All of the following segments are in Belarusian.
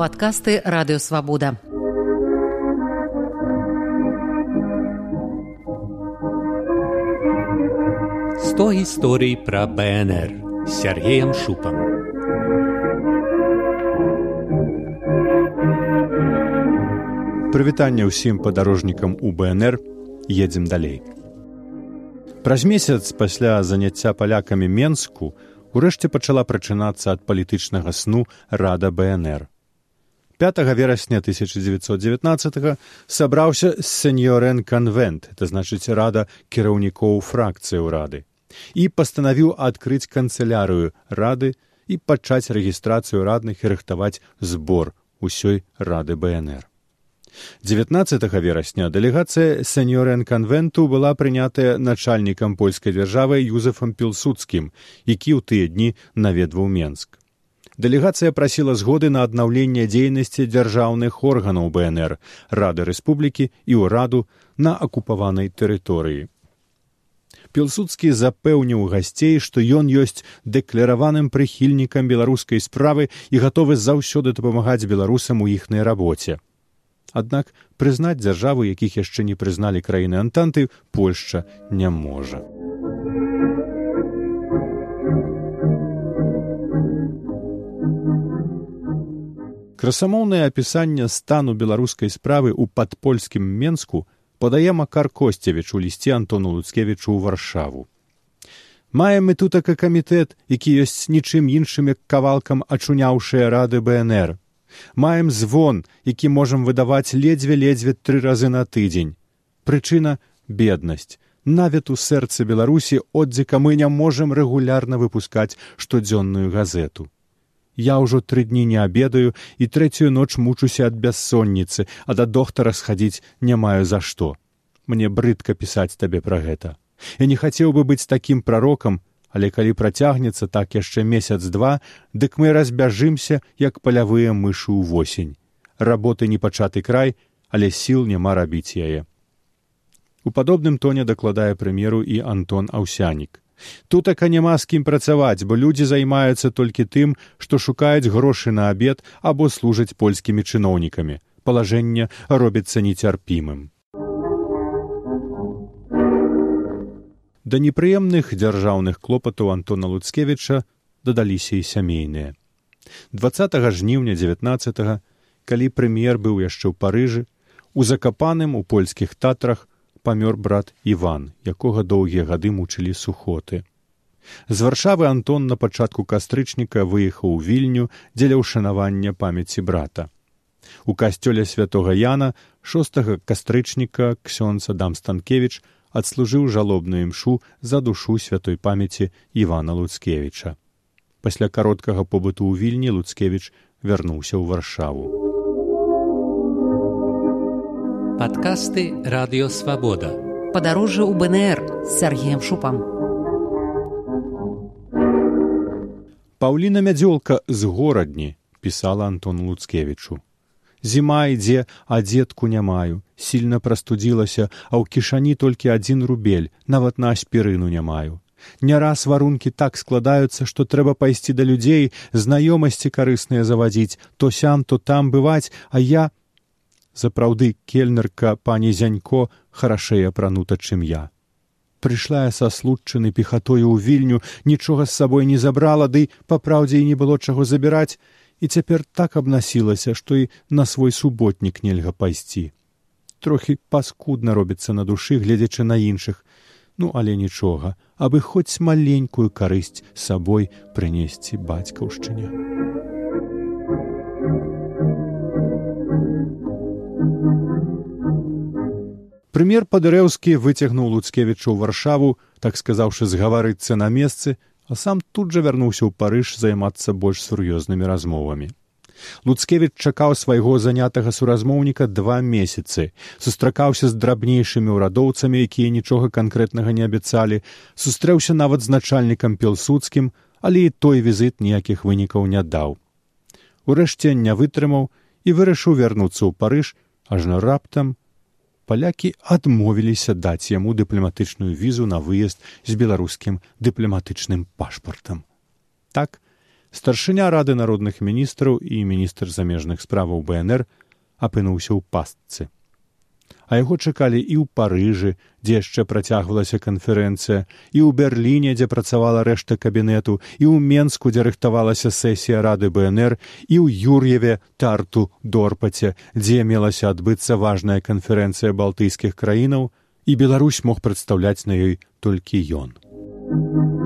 Падкасты радыёвабода. Сто гісторый пра БНР з Сергеем Шупам. Прывітанне ўсім падарожнікам у БНР едзем далей. Праз месяц пасля заняцця палякамі Менску урэшце пачала прачынацца ад палітычнага сну рада БНР. 5 верасня 1919 сабраўся сеньорен канвент, это значыць рада кіраўнікоў фракцыі рады і пастанавіў адкрыць канцылярыю рады і пачаць рэгістрацыю радных і рыхтаваць збор усёй рады бнр 19 верасня дэлегацыя сеньорен канвенту была прынятая начальнікам польскай дзяржавы юзефам пілсудскім які ў тыя дні наведваў менск дэлегацыя прасіла згоды на аднаўленне дзейнасці дзяржаўных органаў бнр рады рэспублікі і ўраду на акупаванай тэрыторыі. Пілсудскі запэўніў гасцей што ён ёсць дэкляраваным прыхільнікам беларускай справы і гатовы заўсёды дапамагаць беларусам у іхнай рабоце. Аднак прызнаць дзяржавы якіх яшчэ не прызналі краіны антанты польшча не можа красамоўнае апісанне стану беларускай справы ў падпольскім менску падае макар косцевіч у лісце антону луцкевічу ў варшаву. Маем мы тутака камітэт які ёсць нічым іншым як кавалкам ачуняўшыя рады бнр. Маем звон які можам выдаваць ледзьве ледзьве тры разы на тыдзень. Прычына беднасць нават у сэрцы беларусі оддзіка мы не можам рэгулярна выпускаць штодзённую газету я ўжо тры дні не абедаю і трэцюю ноч мучуся ад бяссонніцы а да доктара схадзіць не маю за што. Мне брыдка пісаць табе пра гэта. Я не хацеў бы быць такім прарокам але калі працягнецца так яшчэ месяц два дык мы разбяжымся як палявыя мышы ўвосень работы не пачаты край але сіл няма рабіць яе. У падобным тоне дакладае прэмеру і антон аўсянік тутака няма з кім працаваць бо людзі займаюцца толькі тым што шукаюць грошы на абед або служаць польскімі чыноўнікамі. Палажэнне робіцца нецярпімым. Да непрыемных дзяржаўных клопатаў антона луцкевіча дадаліся і сямейныя. Двадцатого жніўня девятнадцатого калі прэм'ер быў яшчэ ў парыжы у закапаным у польскіх татрах памёр брат іван якога доўгія гады мучылі сухоты. З варшавы антон на пачатку кастрычніка выехаў у вільню дзеля ўшанавання памяці брата. У касцёле святого яна шостага кастрычніка ксёнц адам станкевич адслужыў жалобную імшу за душу святой памяці івана луцкевіча. Пасля кароткага побыту ў вільні луцкевіч вярнуўся ў варшаву падкасты радыёвабода падарожжа ў бнр з сергеем шупам. Паўліна мядзёлка з горадні пісала антон луцкевічу. Зіма ідзе а дзетку не маю. Сильно прастудзілася а ў кішані толькі адзін рубель нават на аспірыну не маю. Не раз варункі так складаюцца што трэба пайсці да людзей знаёмасці карысныя завадзіць то сям то там бываць а я сапраўды кельнерка пані зянько харашэй апранута чым я прыйшла я са случчыны пехатою ў вільню нічога з сабой не забрала ды папраўдзе і не было чаго забіраць і цяпер так абнасілася, што і на свой суботнік нельга пайсці. Трохі паскудна робіцца на душы, гледзячы на іншых, ну але нічога, абы хоць маленькую карысць сабой прынесці бацькаўшчыне. Прымер падарэўскі выцягнуў луцкевічу ў варшаву, так сказаўшы згаварыцца на месцы, а сам тут жа вярнуўся ў парыж займацца больш сур'ёзнымі размовамі. Луцкевіч чакаў свайго занятага суразмоўніка два месяцы сустракаўся з драбнейшымі ўрадоўцамі якія нічога канкрэтнага не абяцалі сустрэўся нават з начальнікам пелсудскім але і той візіт ніякіх вынікаў не даў. Урэшце не вытрымаў і вырашыў вярнуцца ў парыж ажно раптам палякі адмовіліся даць яму дыпламатычную візу на выезд з беларускім дыпламатычным пашпартам. Так старшыня рады народных міністраў і міністр замежных справаў бнр апынуўся ў пастцы а яго чакалі і ў парыжы дзе яшчэ працягвалася канферэнцыя і ў берліне дзе працавала рэшта кабінету і ў менску дзе рыхтавалася сесія рады бнр і ў юр'еве тарту дорпаце дзе мелася адбыцца важная канферэнцыя балтыйскіх краінаў і беларусь мог прадстаўляць на ёй толькі ён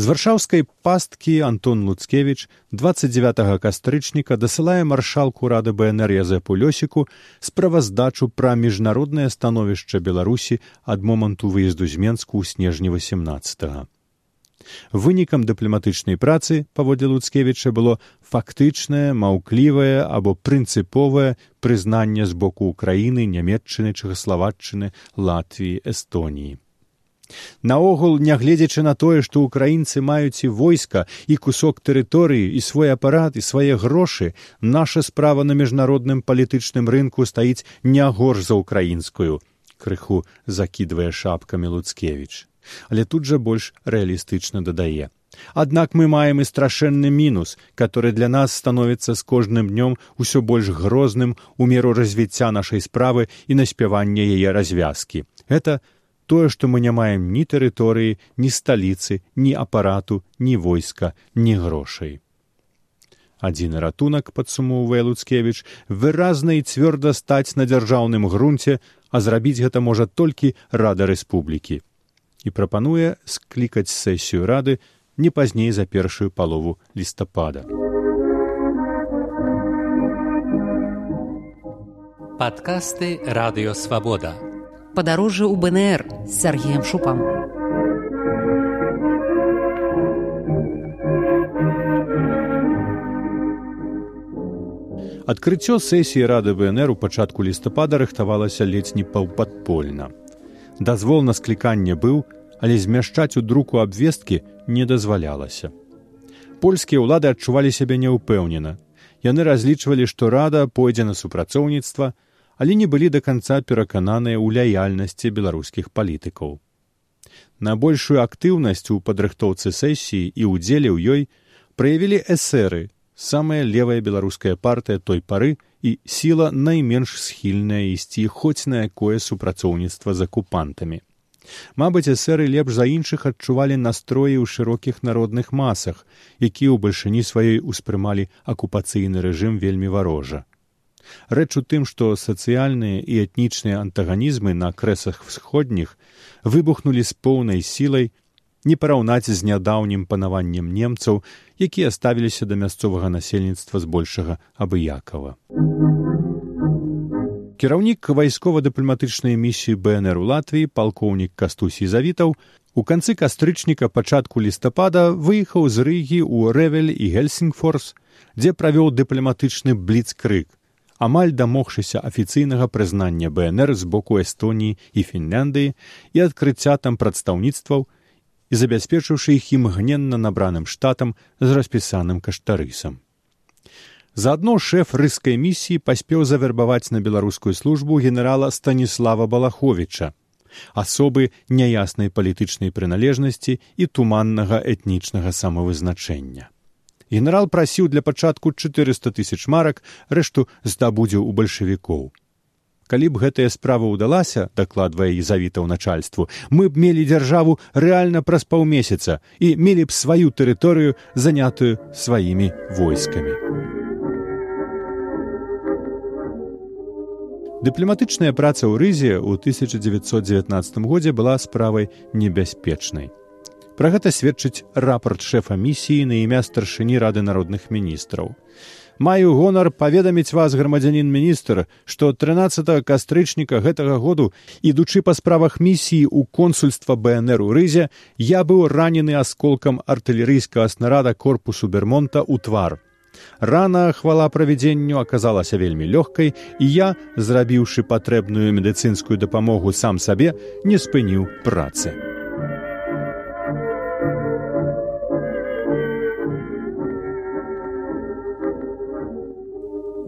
з варшаўскай пасткі антон луцкевич 29 кастрычніка дасылае маршалку рады бнр язэпу лёсіку справаздачу пра міжнароднае становішча беларусі ад моманту выезду з менску ў снежні 18 вынікам дыпламатычнай працы паводле луцкевіча было фактычнае маўклівае або прынцыповае прызнанне з боку ўкраіны нямметчыны чэхаславатчыны латвіі эстоніі наогул нягледзячы на тое што ўкраінцы маюць і войска і кусок тэрыторыі і свой апарат і свае грошы наша справа на міжнародным палітычным рынку стаіць не горш за украінскую. Крыху закідвае шапкамі луцкевич але тут жа больш рэалістычна дадае. Аднак мы маем і страшэнны мінус который для нас становіцца з кожным днём усё больш грозным у меру развіцця нашай справы і наспявання яе развязкі. Это тое што мы не маем ні тэрыторыі ні сталіцы ні апарату ні войска ні грошай. Адзіны ратунак падсумоўвае луцкевич выразна і цвёрда стаць на дзяржаўным грунце а зрабіць гэта можа толькі рада рэспублікі. І прапануе склікаць сесію рады не пазней за першую палову лістапада. Падкасты радыёвабода падарожжа ў бнр з сергеем шупам. Адкрыццё сесіі рады бнр у пачатку лістапада рыхтавалася ледзь не паўпадпольна. Дазвол на скліканне быў але змяшчаць у друку абвесткі не дазвалялася. Польскія ўлады адчувалі сябе няўпэўнена. Яны разлічвалі што рада пойдзе на супрацоўніцтва але не былі да канца перакананыя ў лаяльнасці беларускіх палітыкаў. На большую актыўнасць у падрыхтоўцы сесіі і ўдзеле ў ёй праявілі эсеры, самая левая беларуская партыя той пары і сіла найменш схільная ісці хоць на якое супрацоўніцтва з акупантамі. Мабыць, эсеры лепш за іншых адчувалі настроі ў шырокіх народных масах, якія ў бальшыні сваёй успрымалі акупацыйны рэжым вельмі варожа. Рэч у тым, што сацыяльныя і этнічныя антаганізмы на крэсах сходніх выбухнулі з поўнай сілай не параўнаць з нядаўнім панаваннем немцаў, якія ставіліся да мясцовага насельніцтва збольшага абыякава. Кіраўнік вайскова-дыпламатычнай місіі бнр у латвіі палкоўнік кастусій завітаў у канцы кастрычніка пачатку лістапада выехаў з рыгі ў рэвель і гельсінгфорс дзе правёў дыпламатычны бліцкрык амаль дамогшыся афіцыйнага прызнання бнр з боку эстоніі і фінляндыі і адкрыцця там прадстаўніцтваў і забяспечыўшы іх імгненна набраным штатам з распісаным каштарысам. Заадно шэф рыскай місіі паспеў завербаваць на беларускую службу генерала станіслава балаховича асобы няяснай палітычнай прыналежнасці і туманнага этнічнага самавызначэння генерал прасіў для пачатку чатырыста тысяч марак рэшту здабудзе ў бальшавікоў. Калі б гэтая справа ўдалася дакладвае езавітаў начальству мы б мелі дзяржаву рэальна праз паўмесяца і мелі б сваю тэрыторыю занятую сваімі войскамі. Дыпламатычная праца ў рызе ў 1919 годзе была справай небяспечнай Пра гэта сведчыць рапорт шэфа місіі на імя старшыні рады народных міністраў. Маю гонар паведаміць вас грамадзянін міністр, што 13 кастрычніка гэтага году, ідучы па справах місіі ў консульства БНР у рызе, я быў ранены асколкам артылерыйскага снарада корпусу бермонта ў твар. Рана хвала правядзенню аказалася вельмі лёгкай, і я, зрабіўшы патрэбную медыцынскую дапамогу сам сабе, не спыніў працы.